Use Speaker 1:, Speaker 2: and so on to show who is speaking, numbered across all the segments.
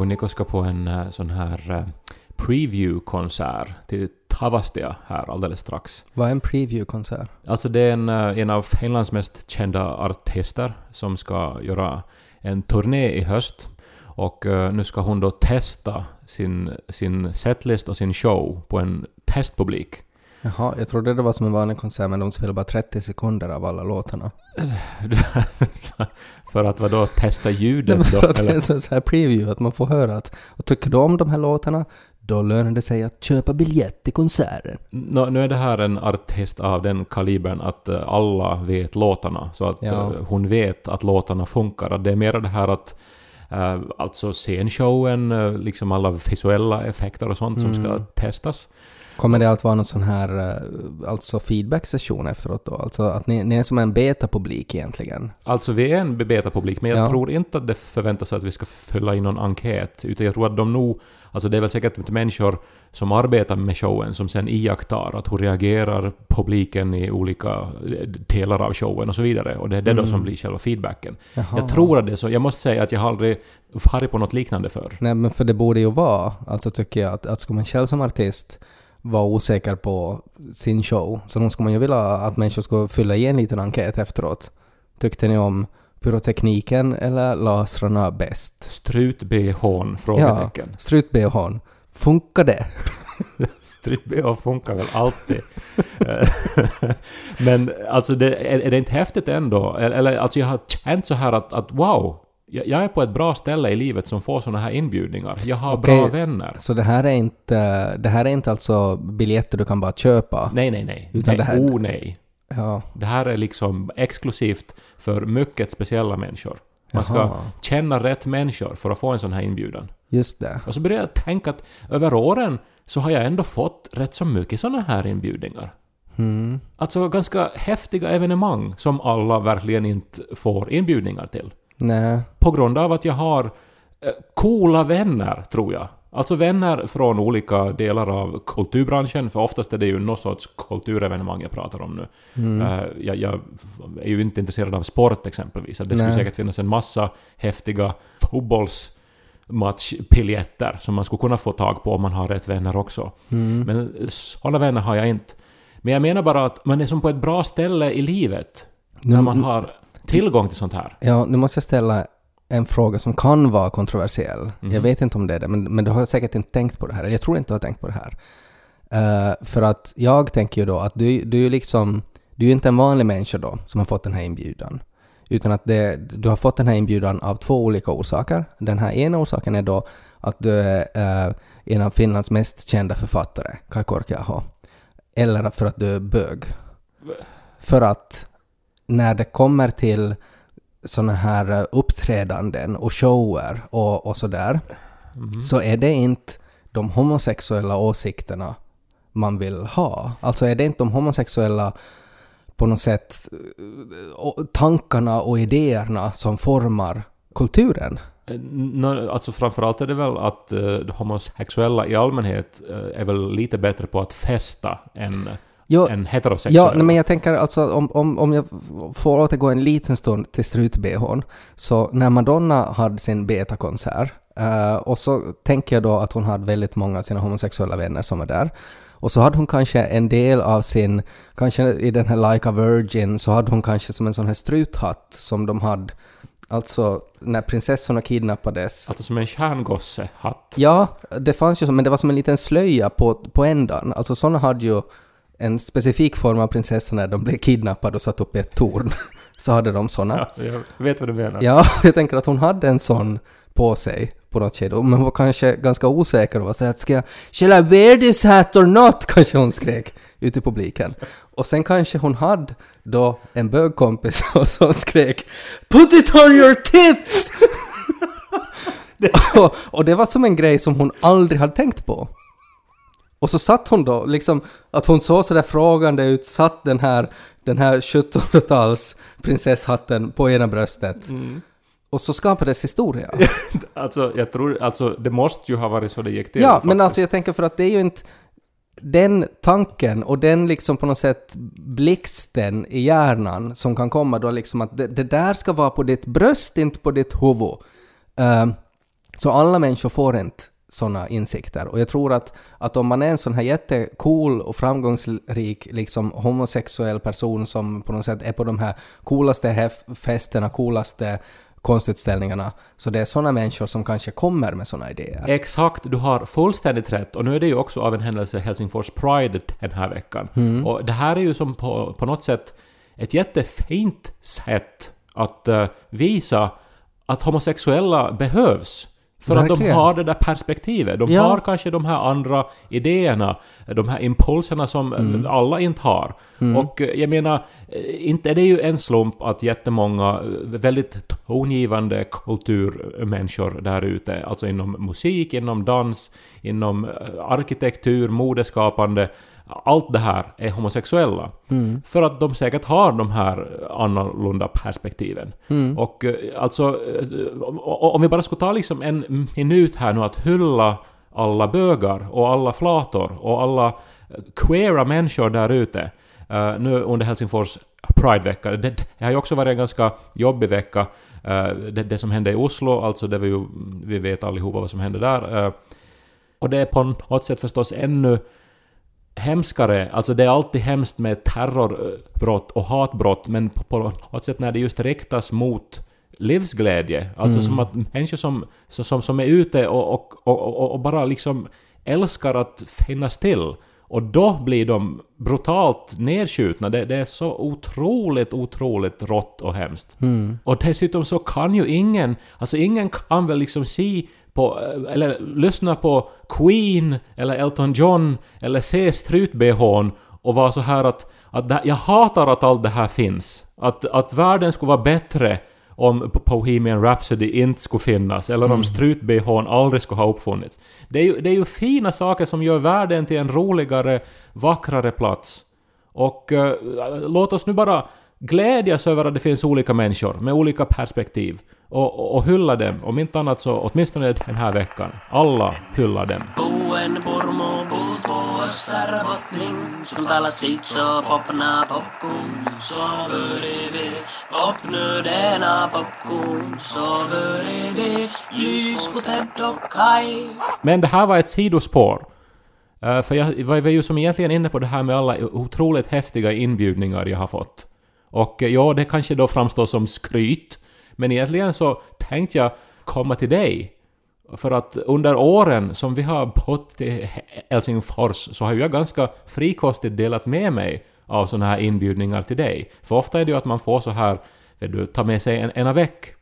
Speaker 1: och Niko ska på en eh, sån här eh, preview-konsert till Tavastia här alldeles strax.
Speaker 2: Vad är en preview-konsert?
Speaker 1: Alltså det är en, eh, en av Finlands mest kända artister som ska göra en turné i höst. Och nu ska hon då testa sin, sin setlist och sin show på en testpublik.
Speaker 2: Jaha, jag trodde det var som en vanlig konsert men de spelar bara 30 sekunder av alla låtarna.
Speaker 1: för att vadå, testa ljudet
Speaker 2: Nej, men
Speaker 1: då?
Speaker 2: för att det är
Speaker 1: eller?
Speaker 2: en sån här preview, att man får höra att och tycker du om de här låtarna, då lönar det sig att köpa biljett till konserten.
Speaker 1: Nå, nu är det här en artist av den kalibern att eh, alla vet låtarna. Så att
Speaker 2: Ja.
Speaker 1: eh, hon vet att låtarna funkar. Att det är mer det här att eh, alltså scenshowen, liksom alla visuella effekter och sånt som ska
Speaker 2: Mm.
Speaker 1: testas.
Speaker 2: Kommer det att vara någon sån här eh, alltså feedback-session efteråt då? Alltså att ni, ni är som en beta-publik egentligen?
Speaker 1: Alltså vi är en beta-publik, men jag
Speaker 2: Ja.
Speaker 1: tror inte att det förväntas sig att vi ska fylla i någon enkät. Utan jag tror att de nog... Alltså det är väl säkert människor som arbetar med showen som sen iakttar att hur reagerar publiken i olika eh, delar av showen och så vidare. Och det är det då
Speaker 2: Mm.
Speaker 1: som blir själva feedbacken.
Speaker 2: Jaha.
Speaker 1: Jag tror att det är så. Jag måste säga att jag har aldrig varit på något liknande förr.
Speaker 2: Nej men för det borde ju vara, alltså tycker jag, att, att ska man själv som artist vara osäker på sin show, så då skulle man ju vilja att människor ska fylla i en liten enkät efteråt. Tyckte ni om pyrotekniken eller lasrarna bäst?
Speaker 1: Strut-bhn? Frågetecken.
Speaker 2: Strut-bhn. Funkar det?
Speaker 1: Strut-bh funkar väl alltid. Men alltså, det, är, är det inte häftigt ändå? Eller, eller alltså jag har känt så här att, att wow, jag, är på ett bra ställe i livet som får såna här inbjudningar. Jag har
Speaker 2: Okej.
Speaker 1: bra vänner.
Speaker 2: Så det här är inte, det här är inte alltså biljetter du kan bara köpa?
Speaker 1: Nej, nej, nej.
Speaker 2: Utan
Speaker 1: nej.
Speaker 2: det här-
Speaker 1: Oh, nej.
Speaker 2: Ja.
Speaker 1: Det här är liksom exklusivt för mycket speciella människor. Man ska
Speaker 2: Jaha.
Speaker 1: känna rätt människor för att få en sån här inbjudan.
Speaker 2: Just det.
Speaker 1: Och så började jag tänka att över åren så har jag ändå fått rätt så mycket såna här inbjudningar.
Speaker 2: Mm.
Speaker 1: Alltså ganska häftiga evenemang som alla verkligen inte får inbjudningar till.
Speaker 2: Nej.
Speaker 1: På grund av att jag har eh, coola vänner, tror jag. Alltså vänner från olika delar av kulturbranschen, för oftast är det ju någon sorts kulturevenemang jag pratar om nu.
Speaker 2: Mm.
Speaker 1: Eh, jag, jag är ju inte intresserad av sport exempelvis. Det skulle
Speaker 2: Nej.
Speaker 1: säkert finnas en massa häftiga fotbollsmatchbiljetter som man skulle kunna få tag på om man har rätt vänner också.
Speaker 2: Mm.
Speaker 1: Men sådana vänner har jag inte. Men jag menar bara att man är som på ett bra ställe i livet när man har tillgång till sånt här.
Speaker 2: Ja, nu måste jag ställa en fråga som kan vara kontroversiell.
Speaker 1: Mhm.
Speaker 2: Jag vet inte om det är det, men, men du har säkert inte tänkt på det här. Jag tror inte du har tänkt på det här. Eh, för att jag tänker ju då att du, du är liksom... Du är inte en vanlig människa då som har fått den här inbjudan. Utan att det, du har fått den här inbjudan av två olika orsaker. Den här ena orsaken är då att du är eh, en av Finlands mest kända författare, Kai Korkeaho. Eller för att du är bög. För att när det kommer till såna här eh, uppträdanden och shower och, och sådär,
Speaker 1: Mhm.
Speaker 2: så är det inte de homosexuella åsikterna man vill ha. Alltså är det inte de homosexuella på något sätt eh, tankarna och idéerna som formar kulturen?
Speaker 1: Eh, Alltså framförallt är det väl att homosexuella i allmänhet är väl lite bättre på att festa än,
Speaker 2: Jo,
Speaker 1: än heterosexuella.
Speaker 2: Ja, nej, men jag tänker alltså om, om, om jag får återgå en liten stund till strut-bhn. Så när Madonna hade sin beta-konsert eh, och så tänker jag då att hon hade väldigt många av sina homosexuella vänner som var där. Och så hade hon kanske en del av sin, kanske i den här Like a Virgin, så hade hon kanske som en sån här struthatt som de hade, alltså när prinsessorna kidnappades.
Speaker 1: Alltså som en stjärngossehatt.
Speaker 2: Ja, det fanns ju som, men det var som en liten slöja på, på ändan. Alltså sådana hade ju en specifik form av prinsessor när de blev kidnappade och satt upp i ett torn. Så hade de sådana.
Speaker 1: Ja, jag vet vad du menar.
Speaker 2: Ja, jag tänker att hon hade en sån på sig på något skede. Men hon var kanske ganska osäker och var såhär att ska jag “Shall I wear this hat or not?” kanske hon skrek ut i publiken. Och sen kanske hon hade då en bögkompis som skrek “Put it on your tits!” och, och det var som en grej som hon aldrig hade tänkt på. Och så satt hon då, liksom, att hon såg sådär frågande ut, satt den här, den här 1700-tals prinsesshatten på ena bröstet.
Speaker 1: Mm.
Speaker 2: Och så skapades historia.
Speaker 1: Alltså, jag tror... Alltså, det måste ju ha varit så det gick till.
Speaker 2: ja,
Speaker 1: faktiskt.
Speaker 2: men alltså jag tänker för att det är ju inte den tanken och den liksom på något sätt blixten i hjärnan som kan komma då liksom att det, det där ska vara på ditt bröst, inte på ditt huvud. Ehm, Så alla människor får inte sådana insikter. Och jag tror att, att om man är en sån här jättecool och framgångsrik liksom homosexuell person som på något sätt är på de här coolaste festerna, coolaste konstutställningarna, så det är såna människor som kanske kommer med såna idéer.
Speaker 1: Exakt, du har fullständigt rätt. Och nu är det ju också av en händelse Helsingfors Pride den här veckan. Och det här är ju som på, på något sätt ett jättefint sätt att eh, visa att homosexuella behövs. För att de
Speaker 2: Verkligen.
Speaker 1: har det där perspektivet. De
Speaker 2: Ja.
Speaker 1: har kanske de här andra idéerna, de här impulserna som
Speaker 2: Mm.
Speaker 1: alla inte har. Och eh, jag menar, eh, inte är det ju en slump att jättemånga eh, väldigt tongivande kulturmänniskor där ute, alltså inom musik, inom dans, inom arkitektur, modeskapande, allt det här är homosexuella. För att de säkert har de här annorlunda perspektiven. Och eh, alltså, eh, om vi bara skulle ta liksom en minut här nu att hylla alla bögar och alla flator och alla queera människor där ute eh, nu under Helsingfors Pride-vecka. Det, det har ju också varit en ganska jobbig vecka. Det, det som hände i Oslo, alltså det var ju, vi vet allihopa vad som hände där. Och det är på något sätt förstås ännu hemskare, alltså det är alltid hemskt med terrorbrott och hatbrott, men på, på något sätt när det just riktas mot livsglädje, alltså som att människor som, som, som är ute och, och, och, och, bara liksom älskar att finnas till, och då blir de brutalt nedskjutna. Det, det är så otroligt, otroligt rått och hemskt. Och dessutom så kan ju ingen, alltså ingen kan väl liksom se på, eller lyssna på Queen eller Elton John eller se strut-bhn och vara så här att, att det, jag hatar att allt det här finns. Att, att världen skulle vara bättre om Bohemian Rhapsody inte skulle finnas, eller om strut-bhn aldrig skulle ha uppfunnits. Det är, ju, det är ju fina saker som gör världen till en roligare, vackrare plats. Och eh, låt oss nu bara glädjas över att det finns olika människor med olika perspektiv. Och, och, och hylla dem, om inte annat så åtminstone den här veckan. Alla hyllar dem.
Speaker 3: Puuen purmu puut vuossar botling Som täällä sitsoo popna popkuun Så börjar vi popnödena popkuun Så börjar vi lys på Ted och Kai
Speaker 1: Men det här var ett sidospår. Eh, för jag var var ju som egentligen inne på det här med alla otroligt häftiga inbjudningar jag har fått. Och eh, ja, det kanske då framstår som skryt, men egentligen så tänkte jag komma till dig. För att under åren som vi har bott i Helsingfors så har jag ganska frikostigt delat med mig av såna här inbjudningar till dig. För ofta är det ju att man får så här, du, ta med sig en, en veck.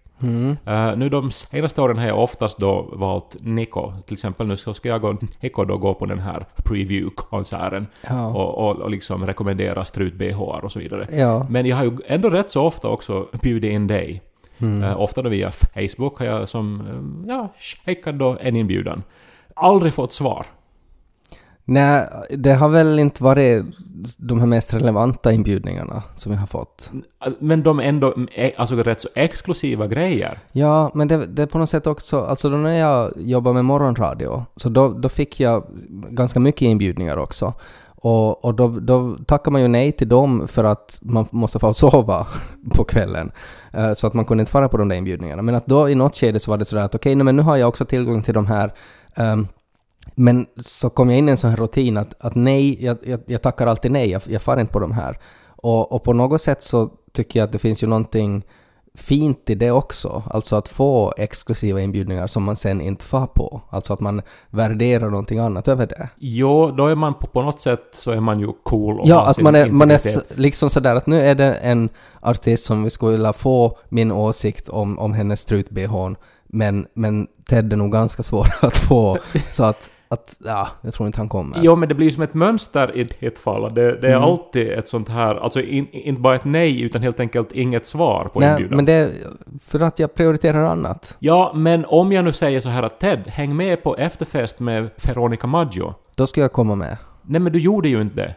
Speaker 1: Eh, nu de senaste åren har jag oftast då valt Nico. Till exempel nu så ska jag och Nico då gå på den här preview-konserten
Speaker 2: Ja.
Speaker 1: och, och, och liksom rekommendera strut-bh och så vidare.
Speaker 2: Ja.
Speaker 1: Men jag har ju ändå rätt så ofta också bjudit in dig.
Speaker 2: Mm.
Speaker 1: Eh, ofta då via Facebook har jag som, eh, ja, skickat då en inbjudan. Aldrig fått svar.
Speaker 2: Nej, det har väl inte varit de här mest relevanta inbjudningarna som jag har fått.
Speaker 1: Men de är ändå eh, alltså rätt så exklusiva grejer.
Speaker 2: Ja, men det, det är på något sätt också, alltså då när jag jobbade med morgonradio, så då, då fick jag ganska mycket inbjudningar också. Och, och då, då tackar man ju nej till dem för att man måste få sova på kvällen. Eh, Så att man kunde inte fara på de där inbjudningarna. Men att då i något skede så var det sådär att okej, nej, men nu har jag också tillgång till de här ehm, men så kom jag in i en sån här rutin att, att nej, jag, jag, jag tackar alltid nej, jag, jag far inte på de här. Och, och på något sätt så tycker jag att det finns ju någonting fint i det också. Alltså att få exklusiva inbjudningar som man sen inte far på. Alltså att man värderar någonting annat över det.
Speaker 1: Jo, då är man på, på något sätt så är man ju cool och
Speaker 2: Ja, att man är, man är liksom sådär att nu är det en artist som vi skulle vilja få min åsikt om, om hennes strut-bhn, men, men Ted är nog ganska svår att få. så att, att, ja, jag tror inte han kommer.
Speaker 1: Jo, men det blir ju som ett mönster i ditt fall. Det, det är
Speaker 2: Mm.
Speaker 1: alltid ett sånt här, alltså in, inte bara ett nej, utan helt enkelt inget svar på
Speaker 2: Nej,
Speaker 1: inbjudan.
Speaker 2: men det är för att jag prioriterar annat.
Speaker 1: Ja, men om jag nu säger så här att Ted, häng med på efterfest med Veronica Maggio.
Speaker 2: Då ska jag komma med.
Speaker 1: Nej, men du gjorde ju inte det.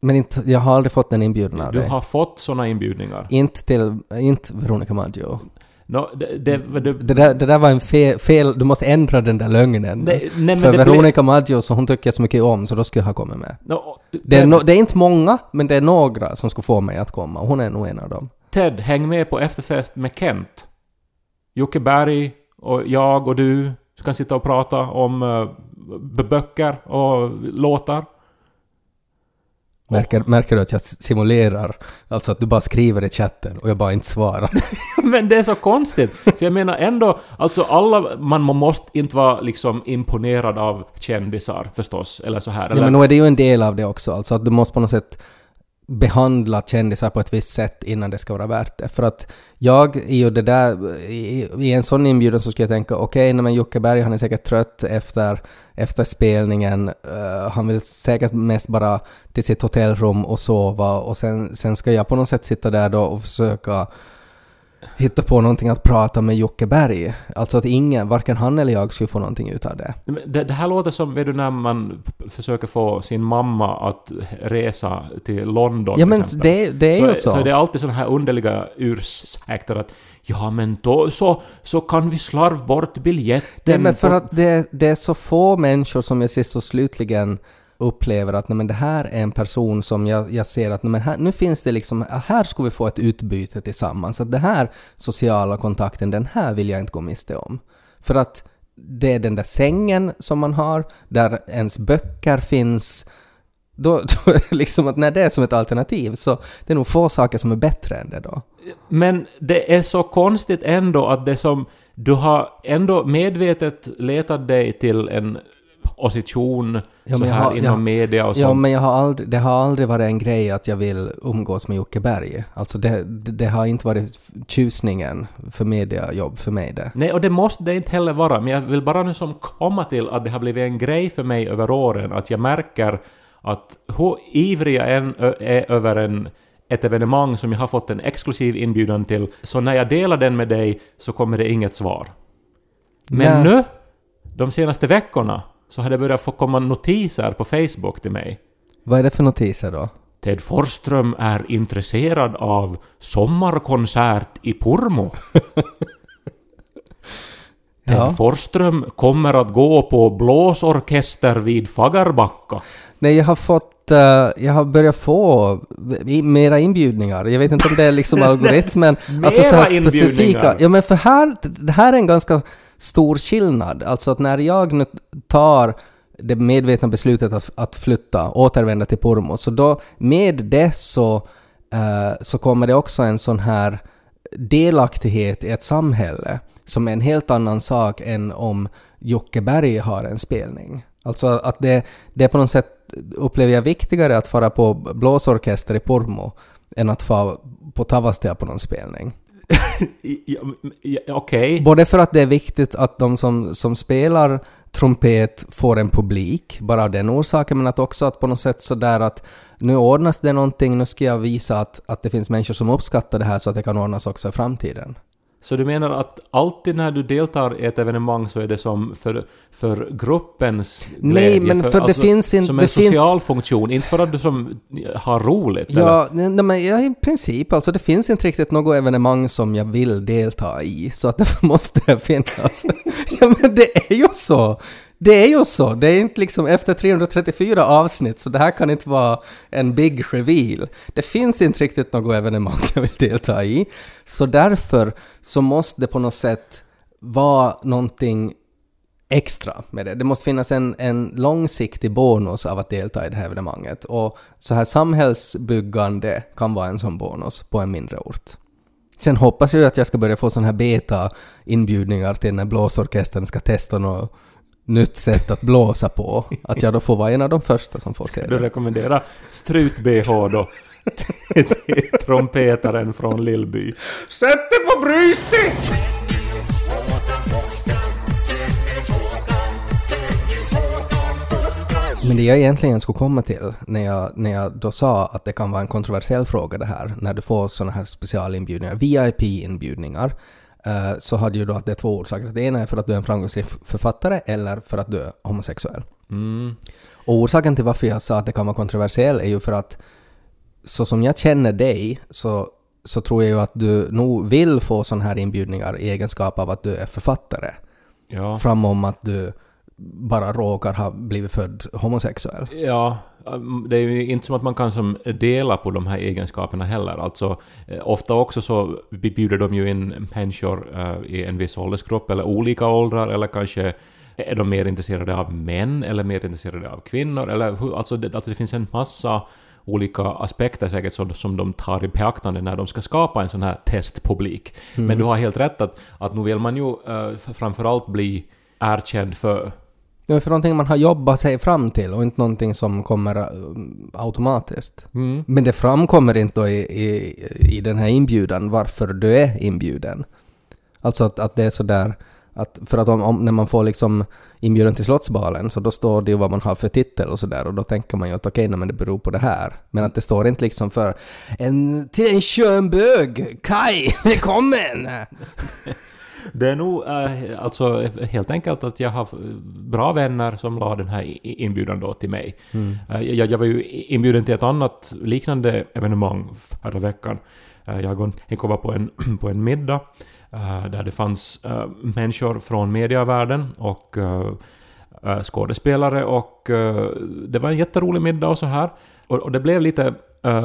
Speaker 2: Men inte, jag har aldrig fått en inbjudan av
Speaker 1: Du
Speaker 2: dig.
Speaker 1: har fått såna inbjudningar.
Speaker 2: Inte till, inte Veronica Maggio.
Speaker 1: Nå, det, det, det,
Speaker 2: Det där, det där var en fel, fel, du måste ändra den där lögnen.
Speaker 1: Nej, nej, men
Speaker 2: För Veronica Maggio, så hon tycker jag så mycket om, så då skulle jag ha kommit med.
Speaker 1: nå,
Speaker 2: Det är, no, det är inte många, men det är några som skulle få mig att komma. och Hon är nog en av dem.
Speaker 1: Ted, häng med på efterfest med Kent. Jocke Berg och jag och du kan sitta och prata om uh, böcker och låtar.
Speaker 2: Märker, märker du att jag simulerar? Alltså att du bara skriver i chatten och jag bara inte svarar.
Speaker 1: men det är så konstigt! För jag menar ändå, alltså alla, man måste inte vara liksom imponerad av kändisar förstås, eller så här. Eller?
Speaker 2: Ja, men nog är det ju en del av det också, alltså att du måste på något sätt behandla kändisar på ett visst sätt innan det ska vara värt det. För att jag i och det där, i, i en sån inbjudan så skulle jag tänka okej, okay, men Jocke Berg han är säkert trött efter, efter spelningen. Uh, han vill säkert mest bara till sitt hotellrum och sova och sen, sen ska jag på något sätt sitta där då och försöka hitta på någonting att prata med Jocke Berg. Alltså att ingen, varken han eller jag skulle få någonting ut av det.
Speaker 1: Det, det här låter som, vet du, när man försöker få sin mamma att resa till London
Speaker 2: Ja men det, det är
Speaker 1: så,
Speaker 2: ju så.
Speaker 1: Så är det alltid sådana här underliga ursäkter att ja men då så, så kan vi slarv bort biljetten.
Speaker 2: Nej men för att det, det är så få människor som jag sist och slutligen upplever att nej, men det här är en person som jag, jag ser att nej, men här, nu finns det liksom, här ska vi få ett utbyte tillsammans. Att den här sociala kontakten, den här vill jag inte gå miste om. För att det är den där sängen som man har, där ens böcker finns, då, då är det liksom att när det är som ett alternativ så det är nog få saker som är bättre än det då.
Speaker 1: Men det är så konstigt ändå att det som du har ändå medvetet letat dig till en opposition ja, så här har, inom ja, media och sånt.
Speaker 2: Ja, men jag har aldrig, det har aldrig varit en grej att jag vill umgås med Jocke Berg. Alltså det, det, det har inte varit tjusningen för mediajobb för mig det.
Speaker 1: Nej, och det måste det inte heller vara, men jag vill bara nu som komma till att det har blivit en grej för mig över åren att jag märker att hur ivrig jag än är över en ett evenemang som jag har fått en exklusiv inbjudan till, så när jag delar den med dig så kommer det inget svar. Men Nej. nu, de senaste veckorna, så har det börjat få komma notiser på Facebook till mig.
Speaker 2: Vad är det för notiser då?
Speaker 1: Ted Forsström är intresserad av sommarkonsert i Pormo. Ted ja. Forsström kommer att gå på blåsorkester vid Fagarbacka.
Speaker 2: Nej, jag har fått... Uh, jag har börjat få mera inbjudningar. Jag vet inte om det är liksom algoritmen. alltså så här specifika. Ja, men för här... Det här är en ganska stor skillnad. Alltså att när jag nu tar det medvetna beslutet att, att flytta, återvända till Pormo, så då med det så, uh, så kommer det också en sån här delaktighet i ett samhälle som är en helt annan sak än om Jocke Berg har en spelning. Alltså att det, det är på något sätt, upplever jag, viktigare att fara på blåsorkester i Pormo än att få på Tavastia på någon spelning.
Speaker 1: Okej. Okay.
Speaker 2: Både för att det är viktigt att de som, som spelar trumpet får en publik, bara av den orsaken, men att också att på något sätt sådär att nu ordnas det någonting, nu ska jag visa att, att det finns människor som uppskattar det här så att det kan ordnas också i framtiden.
Speaker 1: Så du menar att alltid när du deltar i ett evenemang så är det som för, för gruppens
Speaker 2: glädje? Nej, men för, för alltså, det finns inte...
Speaker 1: Som en social finns... funktion, inte för att du som har roligt?
Speaker 2: Ja, nej, men ja, i princip. Alltså det finns inte riktigt något evenemang som jag vill delta i, så att därför måste det finnas. ja, men det är ju så! Det är ju så, det är inte liksom efter 334 avsnitt så det här kan inte vara en big reveal. Det finns inte riktigt något evenemang jag vill delta i. Så därför så måste det på något sätt vara någonting extra med det. Det måste finnas en, en långsiktig bonus av att delta i det här evenemanget och så här samhällsbyggande kan vara en sån bonus på en mindre ort. Sen hoppas jag att jag ska börja få såna här beta-inbjudningar till när blåsorkestern ska testa något nytt sätt att blåsa på. Att jag då får vara en av de första som får se det.
Speaker 1: du rekommendera strut-bh då? till trumpetaren från Lillby.
Speaker 2: Sätt dig på bröstet! Men det jag egentligen skulle komma till när jag, när jag då sa att det kan vara en kontroversiell fråga det här, när du får sådana här specialinbjudningar, VIP-inbjudningar, så hade ju då att det är två orsaker. Det ena är för att du är en framgångsrik författare eller för att du är homosexuell.
Speaker 1: Mm.
Speaker 2: Och orsaken till varför jag sa att det kan vara kontroversiell är ju för att så som jag känner dig så, så tror jag ju att du nog vill få sådana här inbjudningar i egenskap av att du är författare.
Speaker 1: Ja.
Speaker 2: Framom att du bara råkar ha blivit född homosexuell.
Speaker 1: Ja, det är ju inte som att man kan som dela på de här egenskaperna heller. Alltså, eh, ofta också så bjuder de ju in människor eh, i en viss åldersgrupp, eller olika åldrar, eller kanske är de mer intresserade av män, eller mer intresserade av kvinnor, eller hur, alltså, det, alltså det finns en massa olika aspekter säkert som, som de tar i beaktande när de ska skapa en sån här testpublik. Men du har helt rätt att, att nu vill man ju uh, framförallt bli erkänd för
Speaker 2: Det är för någonting man har jobbat sig fram till och inte någonting som kommer äh, automatiskt.
Speaker 1: Mm.
Speaker 2: Men det framkommer inte då i, i, i den här inbjudan varför du är inbjuden. Alltså att, att det är sådär att för att om, om, när man får liksom inbjudan till Slottsbalen så då står det ju vad man har för titel och sådär och då tänker man ju att okej, okay, men det beror på det här. Men att det står inte liksom för en, till en skön bög, Kai, välkommen!
Speaker 1: Det är nog eh, alltså helt enkelt att jag har bra vänner som la den här inbjudan då till mig. Eh, jag, jag var ju inbjuden till ett annat liknande evenemang förra veckan. Eh, jag och Henko var på en, på en middag där det fanns människor från mediavärlden och skådespelare och det var en jätterolig middag och så här. Och, och det blev lite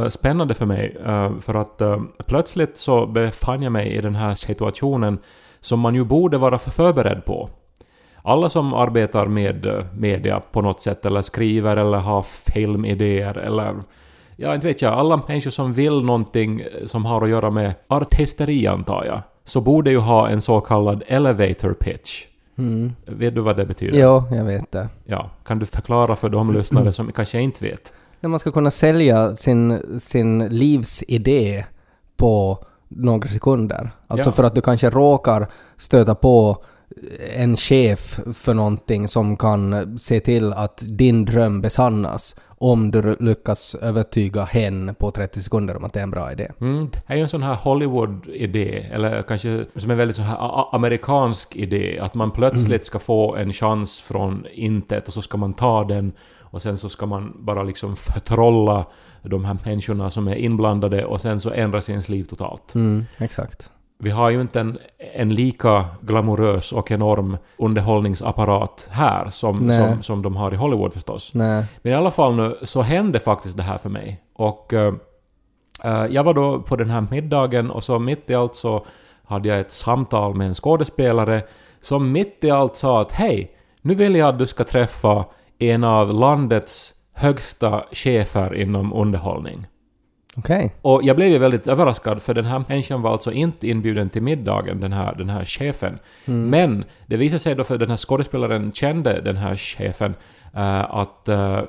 Speaker 1: spännande för mig för att plötsligt så befann jag mig i den här situationen som man ju borde vara för förberedd på. Alla som arbetar med eh, media på något sätt eller skriver eller har filmidéer eller ja, inte vet jag, alla människor som vill någonting eh, som har att göra med artisteri antar jag, så borde ju ha en så kallad elevator pitch.
Speaker 2: Mm.
Speaker 1: Vet du vad det betyder?
Speaker 2: Ja, jag vet det.
Speaker 1: Ja, kan du förklara för de lyssnare som kanske inte vet?
Speaker 2: När man ska kunna sälja sin, sin livsidé på några sekunder. Alltså
Speaker 1: Ja.
Speaker 2: för att du kanske råkar stöta på en chef för någonting som kan se till att din dröm besannas om du lyckas övertyga hen på 30 sekunder om att det är en bra idé.
Speaker 1: Mm, det är ju en sån här Hollywood-idé, eller kanske som en väldigt så här amerikansk idé, att man plötsligt ska få en chans från intet och så ska man ta den och sen så ska man bara liksom förtrolla de här människorna som är inblandade och sen så ändras ens liv totalt.
Speaker 2: Mm, exakt.
Speaker 1: Vi har ju inte en, en lika glamorös och enorm underhållningsapparat här som,
Speaker 2: Nej.
Speaker 1: som, som de har i Hollywood förstås.
Speaker 2: Nej.
Speaker 1: Men i alla fall nu så hände faktiskt det här för mig. Och eh, jag var då på den här middagen och så mitt i allt så hade jag ett samtal med en skådespelare som mitt i allt sa att hej, nu vill jag att du ska träffa en av landets högsta chefer inom underhållning.
Speaker 2: Okej.
Speaker 1: Och jag blev ju väldigt överraskad för den här människan var alltså inte inbjuden till middagen, den här, den här chefen. Men det visade sig då för den här skådespelaren kände den här chefen eh, att eh,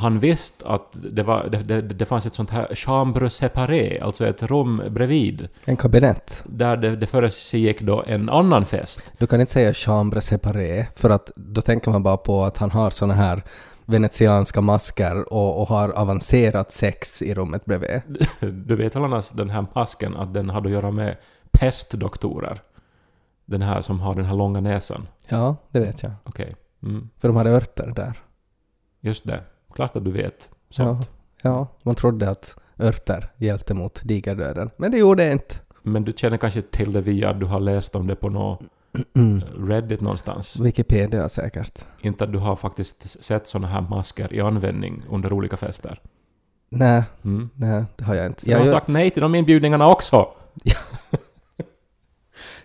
Speaker 1: han visste att det, var, det, det, det fanns ett sånt här chambre séparé, alltså ett rum bredvid,
Speaker 2: En kabinett.
Speaker 1: där det, det försiggick då en annan fest.
Speaker 2: Du kan inte säga chambre séparé för att då tänker man bara på att han har såna här venetianska masker och, och har avancerat sex i rummet bredvid.
Speaker 1: Du vet väl annars den här masken att den hade att göra med pestdoktorer? Den här som har den här långa näsan.
Speaker 2: Ja, det vet jag.
Speaker 1: Okej. Mm.
Speaker 2: För de hade örter där.
Speaker 1: Just det. Klart att du vet sånt.
Speaker 2: Ja, ja, man trodde att örter hjälpte mot digerdöden. Men det gjorde det inte.
Speaker 1: Men du känner kanske till det via att du har läst om det på något Reddit någonstans.
Speaker 2: Wikipedia säkert.
Speaker 1: Inte att du har faktiskt sett såna här masker i användning under olika fester.
Speaker 2: Nej,
Speaker 1: Mm.
Speaker 2: nej, det har jag inte.
Speaker 1: Jag har
Speaker 2: jag,
Speaker 1: sagt nej till de inbjudningarna också!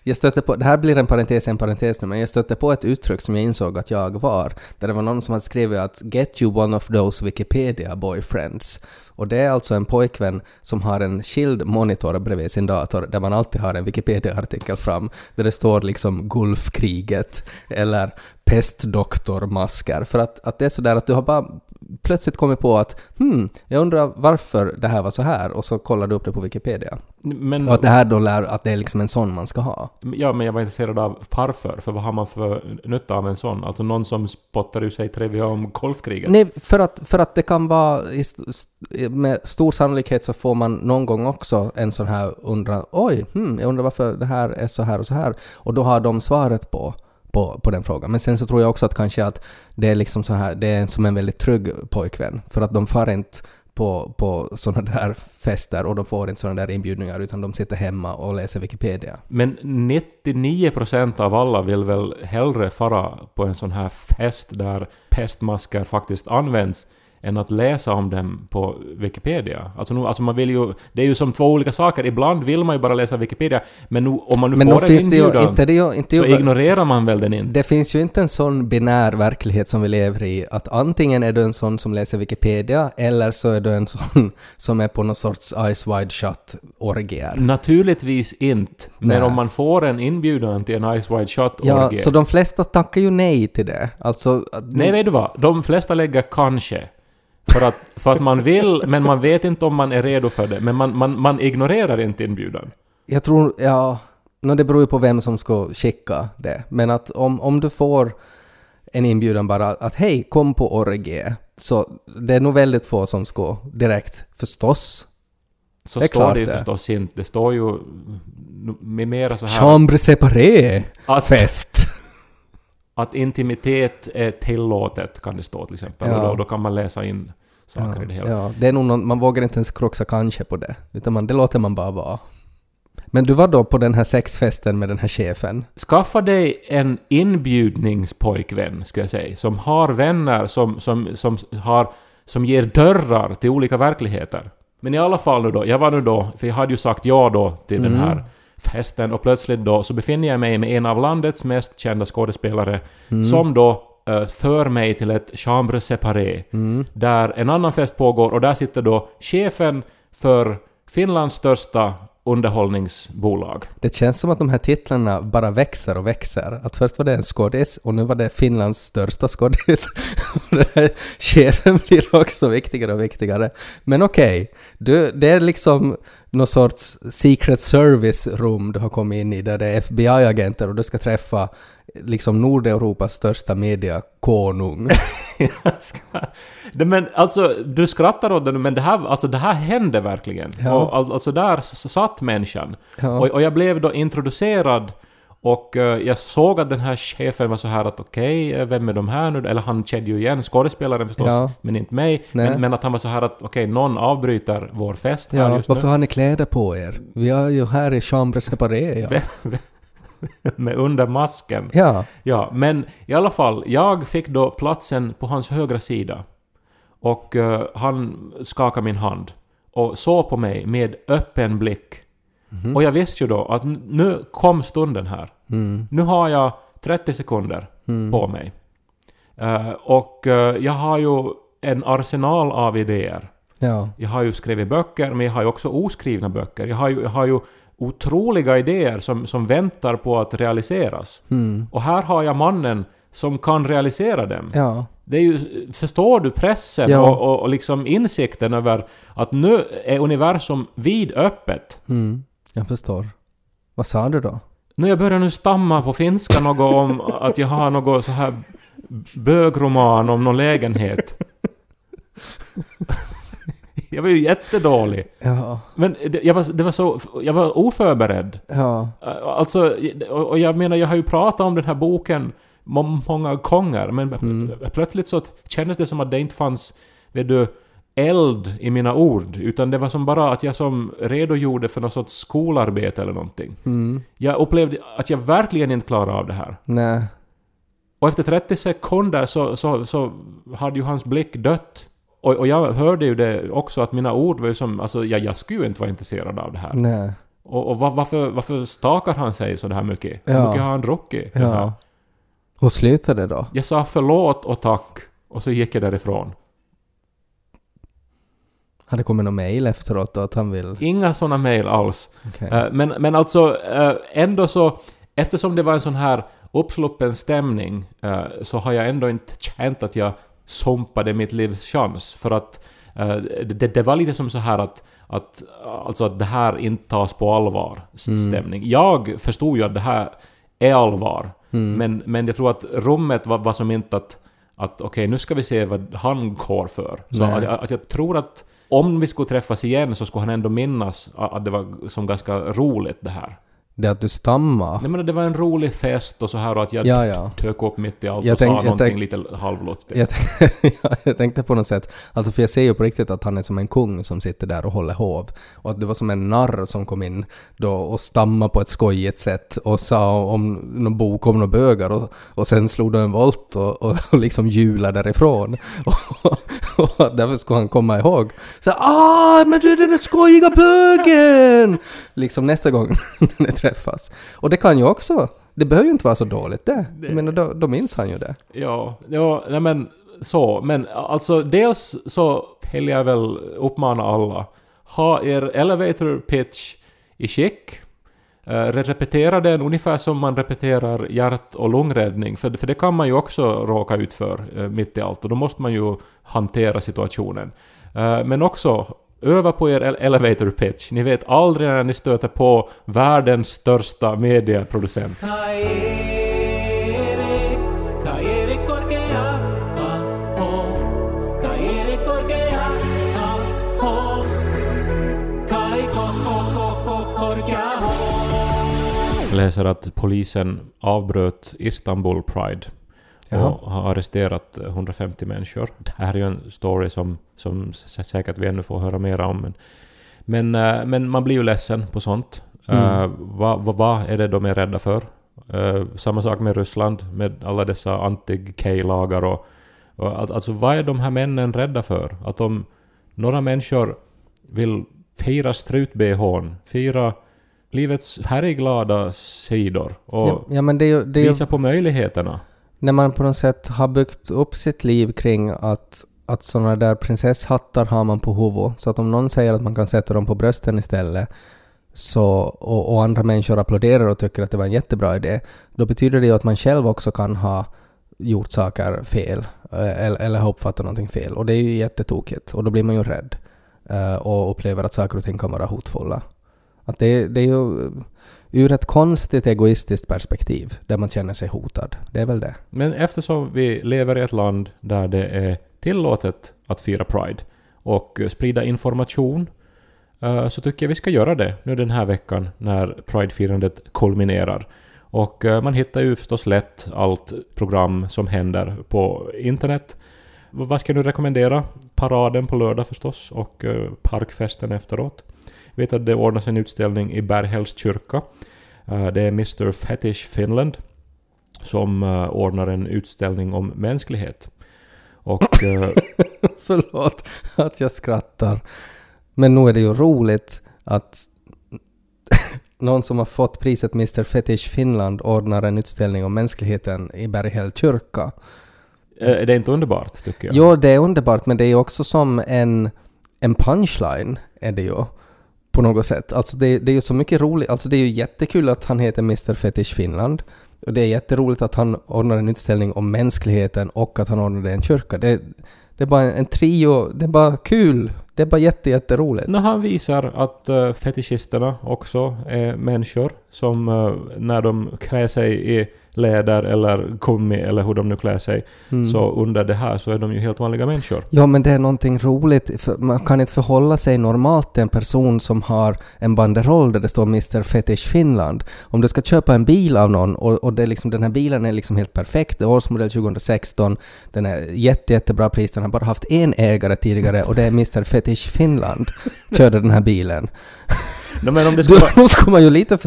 Speaker 2: jag stötte på, det här blir en parentes, en parentes nu, men jag stötte på ett uttryck som jag insåg att jag var, där det var någon som hade skrivit att “Get you one of those Wikipedia boyfriends”. Och det är alltså en pojkvän som har en skild monitor bredvid sin dator där man alltid har en Wikipedia-artikel fram där det står liksom Gulfkriget eller pestdoktormasker. För att, att det är sådär att du har bara plötsligt kommit på att hmm, jag undrar varför det här var så här och så kollar du upp det på Wikipedia.
Speaker 1: Men,
Speaker 2: Och att det här då lär att det är liksom en sån man ska ha.
Speaker 1: ja, men jag var intresserad av varför. För vad har man för nytta av en sån? Alltså någon som spottar ur sig trivia om golfkriget?
Speaker 2: Nej, för att, för att det kan vara... Med stor sannolikhet så får man någon gång också en sån här undran. Oj, hmm, jag undrar varför det här är så här och så här. Och då har de svaret på, på, på den frågan. Men sen så tror jag också att kanske att det är liksom så här, det är som en väldigt trygg pojkvän. För att de far inte på, på sådana där fester och de får inte sådana där inbjudningar utan de sitter hemma och läser Wikipedia.
Speaker 1: Men 99% av alla vill väl hellre fara på en sån här fest där pestmasker faktiskt används än att läsa om dem på Wikipedia. Alltså, nu, alltså man vill ju... Det är ju som två olika saker. Ibland vill man ju bara läsa Wikipedia, men nu, om man nu
Speaker 2: Men
Speaker 1: får en inbjudan
Speaker 2: inte... Det ju, inte
Speaker 1: så
Speaker 2: ju,
Speaker 1: ignorerar man väl den inte.
Speaker 2: det finns ju inte en sån binär verklighet som vi lever i, att antingen är du en sån som läser Wikipedia, eller så är du en sån som är på någon sorts Eyes Wide Shut-orgier.
Speaker 1: Naturligtvis inte. Men
Speaker 2: Nej.
Speaker 1: om man får en inbjudan till en Ice Wide
Speaker 2: Ja,
Speaker 1: Shut-orgie...
Speaker 2: så de flesta tackar ju nej till det. Alltså...
Speaker 1: Nej, vet du vad? De flesta lägger kanske. För att, för att man vill, men man vet inte om man är redo för det. Men man, man, man ignorerar inte inbjudan.
Speaker 2: Jag tror, ja... No, det beror ju på vem som ska skicka det. Men att om, om du får en inbjudan bara att hej, kom på orgie. Så det är nog väldigt få som ska direkt, förstås.
Speaker 1: Så
Speaker 2: Det är
Speaker 1: står
Speaker 2: klart
Speaker 1: det ju förstås inte. Det står ju med mera så här
Speaker 2: Chambre séparée!
Speaker 1: att,
Speaker 2: Fest!
Speaker 1: att intimitet är tillåtet, kan det stå till exempel.
Speaker 2: Ja.
Speaker 1: Och då, då kan man läsa in saker i det hela.
Speaker 2: ja, det är nog någon, man vågar inte ens kroxa kanske på det. Utan man, det låter man bara vara. Men du var då på den här sexfesten med den här chefen?
Speaker 1: Skaffa dig en inbjudningspojkvän, skulle jag säga, som har vänner som, som, som, har, som ger dörrar till olika verkligheter. Men i alla fall nu då, jag var nu då, för jag hade ju sagt ja då till den här festen och plötsligt då så befinner jag mig med en av landets mest kända skådespelare som då för mig till ett chambre séparé där en annan fest pågår och där sitter då chefen för Finlands största underhållningsbolag.
Speaker 2: Det känns som att de här titlarna bara växer och växer. Att först var det en skådis och nu var det Finlands största skådis. Chefen blir också viktigare och viktigare. Men okej, du, det är liksom någon sorts secret service-rum du har kommit in i där det är FBI-agenter och du ska träffa liksom Nordeuropas största mediakonung.
Speaker 1: Men alltså, du skrattar åt det nu, men det här, alltså, det här hände verkligen.
Speaker 2: Ja.
Speaker 1: Och, al- alltså där satt människan.
Speaker 2: Ja.
Speaker 1: Och, och jag blev då introducerad och eh, jag såg att den här chefen var så här att okej, eh, vem är de här nu? Eller han kände ju igen skådespelaren förstås,
Speaker 2: Ja.
Speaker 1: men inte mig. Men, men att han var så här att okej, någon avbryter vår fest här
Speaker 2: Ja,
Speaker 1: just
Speaker 2: varför
Speaker 1: nu.
Speaker 2: har ni kläder på er? Vi är ju här i chambre séparé. Ja.
Speaker 1: Med under masken.
Speaker 2: ja.
Speaker 1: Ja, men i alla fall, jag fick då platsen på hans högra sida. Och eh, han skakade min hand och såg på mig med öppen blick. Och jag visste ju då att nu kom stunden här.
Speaker 2: Mm.
Speaker 1: Nu har jag 30 sekunder på mig. Eh, och eh, jag har ju en arsenal av idéer.
Speaker 2: Ja.
Speaker 1: Jag har ju skrivit böcker, men jag har ju också oskrivna böcker. Jag har ju, jag har ju otroliga idéer som, som väntar på att realiseras.
Speaker 2: Mm.
Speaker 1: Och här har jag mannen som kan realisera dem.
Speaker 2: Ja.
Speaker 1: Det är ju, förstår du pressen
Speaker 2: Ja.
Speaker 1: och, och, och liksom insikten över att nu är universum vidöppet.
Speaker 2: Mm. Jag förstår. Vad sa du då?
Speaker 1: Nu jag börjar nu stamma på finska något om att jag har något så här bögroman om någon lägenhet. Jag var ju jättedålig.
Speaker 2: Ja.
Speaker 1: Men det, jag var, det var så... Jag var oförberedd.
Speaker 2: Ja.
Speaker 1: Alltså, och jag menar, jag har ju pratat om den här boken må- många gånger, men
Speaker 2: Mm.
Speaker 1: plötsligt så kändes det som att det inte fanns, vet du, eld i mina ord, utan det var som bara att jag som redogjorde för något sorts skolarbete eller någonting.
Speaker 2: Mm.
Speaker 1: Jag upplevde att jag verkligen inte klarade av det här.
Speaker 2: Nej.
Speaker 1: Och efter 30 sekunder så, så, så hade ju hans blick dött. Och, och jag hörde ju det också att mina ord var ju som, alltså jag, jag skulle ju inte vara intresserad av det här.
Speaker 2: Nej.
Speaker 1: Och, och va- varför, varför stakar han sig så här mycket? Hur
Speaker 2: Ja.
Speaker 1: mycket har han druckit?
Speaker 2: Ja. Hur slutade det då?
Speaker 1: Jag sa förlåt och tack och så gick jag därifrån.
Speaker 2: Har det kommit något mail efteråt då att han vill...
Speaker 1: Inga såna mejl alls.
Speaker 2: Okej.
Speaker 1: Eh, Men, men alltså eh, ändå så, eftersom det var en sån här uppsluppen stämning eh, så har jag ändå inte känt att jag sumpade mitt livs chans. För att eh, det, det var lite som så här att, att, alltså att det här inte tas på allvar, st- stämning. Jag förstod ju att det här är allvar. Men, men jag tror att rummet var, var som inte att, att okej, nu ska vi se vad han går för. Så att, att jag tror att om vi skulle träffas igen så skulle han ändå minnas att det var som ganska roligt det här.
Speaker 2: Det att du stammar?
Speaker 1: Nej men det var en rolig fest och så här och att jag
Speaker 2: Ja, ja.
Speaker 1: tök upp mitt i allt
Speaker 2: Jag
Speaker 1: och
Speaker 2: tänk-
Speaker 1: sa någonting lite halvluttigt.
Speaker 2: Jag, ja, jag tänkte på något sätt, alltså för jag ser ju på riktigt att han är som en kung som sitter där och håller hov. Och att det var som en narr som kom in då och stammade på ett skojigt sätt och sa om någon bok om några bögar och, och sen slog du en volt och, och, och liksom hjulade därifrån. Och, och därför skulle han komma ihåg. Så ah, men du är den där skojiga bögen! liksom nästa gång när ni träffas. Och det kan ju också, det behöver ju inte vara så dåligt det. Jag menar, då, då minns han ju det.
Speaker 1: Ja, ja nej men så. Men alltså dels så vill jag väl uppmana alla. Ha er elevator pitch i skick. Eh, Repetera den ungefär som man repeterar hjärt och lungräddning, för, för det kan man ju också råka ut för eh, mitt i allt, och då måste man ju hantera situationen. Eh, men också öva på er elevator pitch. Ni vet aldrig när ni stöter på världens största medieproducent. Läser att polisen avbröt Istanbul Pride
Speaker 2: Jaha.
Speaker 1: och har arresterat 150 människor. Det här är ju en story som, som säkert vi ännu får höra mer om. Men, men, eh, men man blir ju ledsen på sånt.
Speaker 2: Mm.
Speaker 1: Vad vad vad är det de är rädda för? Eh, samma sak med Ryssland, med alla dessa anti-K-lagar och, och... al- Alltså vad är de här männen rädda för? Att om några människor vill fira strut-bhn, fira livets färgglada sidor och
Speaker 2: Ja, ja men det är ju, det är ju
Speaker 1: visa på möjligheterna.
Speaker 2: när man på något sätt har byggt upp sitt liv kring att, att sådana där prinsesshattar har man på huvudet, så att om någon säger att man kan sätta dem på brösten istället så, och, och andra människor applåderar och tycker att det var en jättebra idé, då betyder det ju att man själv också kan ha gjort saker fel eh, eller, eller har uppfattat någonting fel. Och det är ju jättetokigt och då blir man ju rädd eh, och upplever att saker och ting kan vara hotfulla. Att det, det är ju ur ett konstigt egoistiskt perspektiv där man känner sig hotad. Det är väl det.
Speaker 1: Men eftersom vi lever i ett land där det är tillåtet att fira Pride och eh, sprida information eh, så tycker jag vi ska göra det nu den här veckan när Pride-firandet kulminerar. Och eh, man hittar ju förstås lätt allt program som händer på internet. Vad ska jag nu rekommendera? Paraden på lördag förstås och eh, parkfesten efteråt. Jag vet att det ordnas en utställning i Berghälls kyrka. Eh, det är Mr Fetish Finland som eh, ordnar en utställning om mänsklighet. Och
Speaker 2: Förlåt att jag skrattar. Men nu är det ju roligt att någon som har fått priset Mr Fetish Finland ordnar en utställning om mänskligheten i Berghäll kyrka
Speaker 1: eh, är det inte underbart, tycker jag?
Speaker 2: Jo, det är underbart, men det är också som en, en punchline, är det ju. På något sätt. Alltså det, det är ju så mycket roligt. Alltså det är ju jättekul att han heter Mr Fetish Finland. Och det är jätteroligt att han ordnar en utställning om mänskligheten och att han ordnade en kyrka. Det, det är bara en, trio, det är bara kul. Det är bara jätte, jätteroligt.
Speaker 1: Nå, han visar att uh, fetischisterna också är människor som eh, när de klär sig i läder eller gummi eller hur de nu klär sig,
Speaker 2: Mm.
Speaker 1: så under det här så är de ju helt vanliga människor.
Speaker 2: Ja, men det är någonting roligt. Man kan inte förhålla sig normalt till en person som har en banderoll där det står Mr Fetish Finland. Om du ska köpa en bil av någon och, och det är liksom, den här bilen är liksom helt perfekt, det är årsmodell 2016, den är jätte, jättebra pris, den har bara haft en ägare tidigare och det är Mr Fetish Finland, körde den här bilen.
Speaker 1: Nå, men om det skulle,
Speaker 2: Då skulle man ju lite...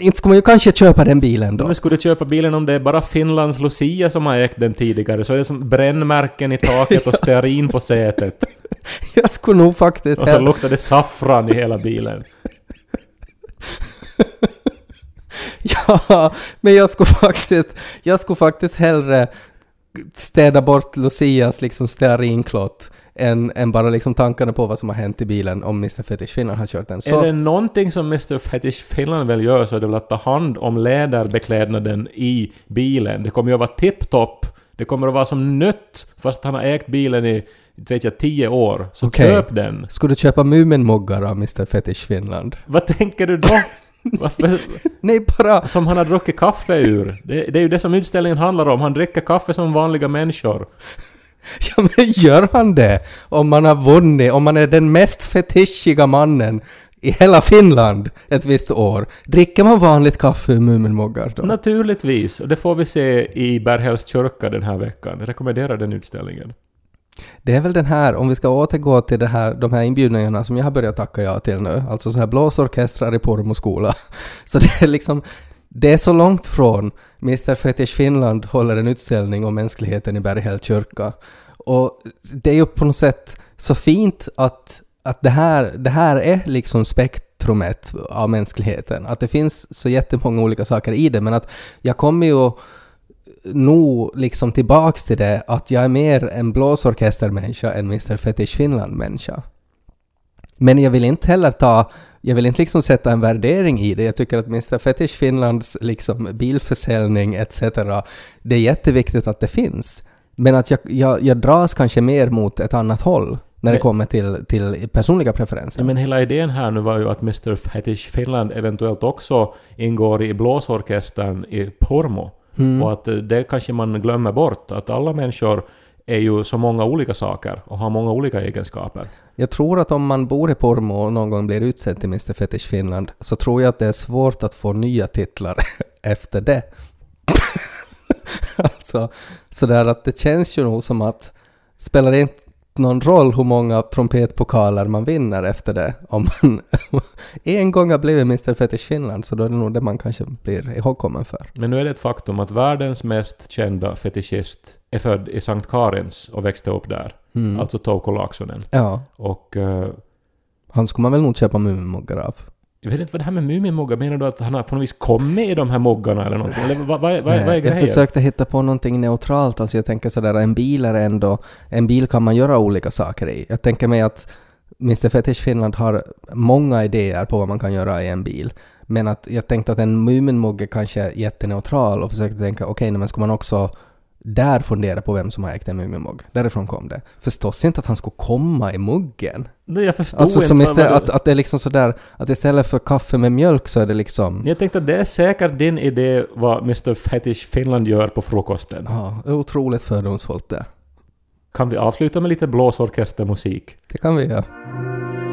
Speaker 2: Inte skulle man ju kanske köpa den bilen då.
Speaker 1: Men skulle du köpa bilen om det är bara Finlands Lucia som har ägt den tidigare så är det som brännmärken i taket och stearin på sätet.
Speaker 2: Jag skulle nog faktiskt...
Speaker 1: Och så luktar det saffran i hela bilen.
Speaker 2: Ja, men jag skulle faktiskt, jag skulle faktiskt hellre städa bort Lucias liksom stearinklott än, än bara liksom tankarna på vad som har hänt i bilen om Mr Fetish Finland har kört den.
Speaker 1: Är
Speaker 2: Så,
Speaker 1: det någonting som Mr Fetish Finland väl gör så är det väl att ta hand om läderbeklädnaden i bilen. Det kommer ju att vara tipptopp. Det kommer att vara som nött fast han har ägt bilen i, inte vet jag, tio år. Så
Speaker 2: Okej.
Speaker 1: köp den.
Speaker 2: skulle du köpa Muminmuggar av Mr Fetish Finland?
Speaker 1: Vad tänker du då? Varför?
Speaker 2: Nej, bara...
Speaker 1: Som han har druckit kaffe ur. Det, det är ju det som utställningen handlar om. Han dricker kaffe som vanliga människor.
Speaker 2: Ja, men gör han det? Om man har vunnit, om man är den mest fetischiga mannen i hela Finland ett visst år, dricker man vanligt kaffe ur Muminmuggar då?
Speaker 1: Naturligtvis. Och det får vi se i Berghälls kyrka den här veckan. Jag rekommenderar den utställningen.
Speaker 2: Det är väl den här, om vi ska återgå till det här, de här inbjudningarna som jag har börjat tacka ja till nu, alltså så här blåsorkestrar i Pormo skola. Så det är liksom, Det är så långt från Mr Fetish Finland håller en utställning om mänskligheten i Berghäll kyrka. Och det är ju på något sätt så fint att, att det, här, det här är liksom spektrumet av mänskligheten. Att det finns så jättemånga olika saker i det, men att jag kommer ju nog liksom tillbaks till det att jag är mer en blåsorkestermänniska än Mr Fetish Finland-människa. Men jag vill inte heller ta, jag vill inte liksom sätta en värdering i det. Jag tycker att Mr Fetish Finlands liksom bilförsäljning etc. Det är jätteviktigt att det finns. Men att jag, jag, jag dras kanske mer mot ett annat håll när det kommer till, till personliga preferenser.
Speaker 1: Ja, men hela idén här nu var ju att Mr Fetish Finland eventuellt också ingår i blåsorkestern i Pormo.
Speaker 2: Mm.
Speaker 1: Och att eh, det kanske man glömmer bort, att alla människor är ju så många olika saker och har många olika egenskaper.
Speaker 2: Jag tror att om man bor i Pormo och någon gång blir utsedd till Mr Fetish Finland så tror jag att det är svårt att få nya titlar efter det. alltså, sådär att det känns ju nog som att spelar det inte någon roll hur många trumpetpokaler man vinner efter det. Om man en gång har blivit Mr Fetish Finland så då är det nog det man kanske blir ihågkommen för.
Speaker 1: Men nu är det ett faktum att världens mest kända fetischist är född i Sankt Karins och växte upp där.
Speaker 2: Mm.
Speaker 1: Alltså Touko Laaksonen.
Speaker 2: Ja,
Speaker 1: Och eh,
Speaker 2: han skulle man väl nog köpa Mumimuggar av.
Speaker 1: jag vet inte vad det här med Mumimuggar, menar du att han har på något vis kommit i de här muggarna eller någonting? Eller vad, vad, vad, vad är grejen?
Speaker 2: jag försökte hitta på någonting neutralt, alltså jag tänker sådär, en bil är ändå, en bil kan man göra olika saker i. Jag tänker mig att Mr Fetish Finland har många idéer på vad man kan göra i en bil. Men att jag tänkte att en Muminmugg är kanske jätteneutral och försökte tänka okej, okay, men ska man också där fundera på vem som har ägt en Muminmugg? Därifrån kom det. Förstås inte att han skulle komma i muggen.
Speaker 1: Nej, jag förstod
Speaker 2: Alltså
Speaker 1: inte
Speaker 2: som istället, att, att det är liksom sådär, att istället för kaffe med mjölk så är det liksom...
Speaker 1: Jag tänkte att det är säkert din idé vad Mr Fetish Finland gör på frukosten.
Speaker 2: Ja, otroligt fördomsfullt det.
Speaker 1: Kan vi avsluta med lite blåsorkestermusik?
Speaker 2: Det kan vi göra.
Speaker 3: Tänkö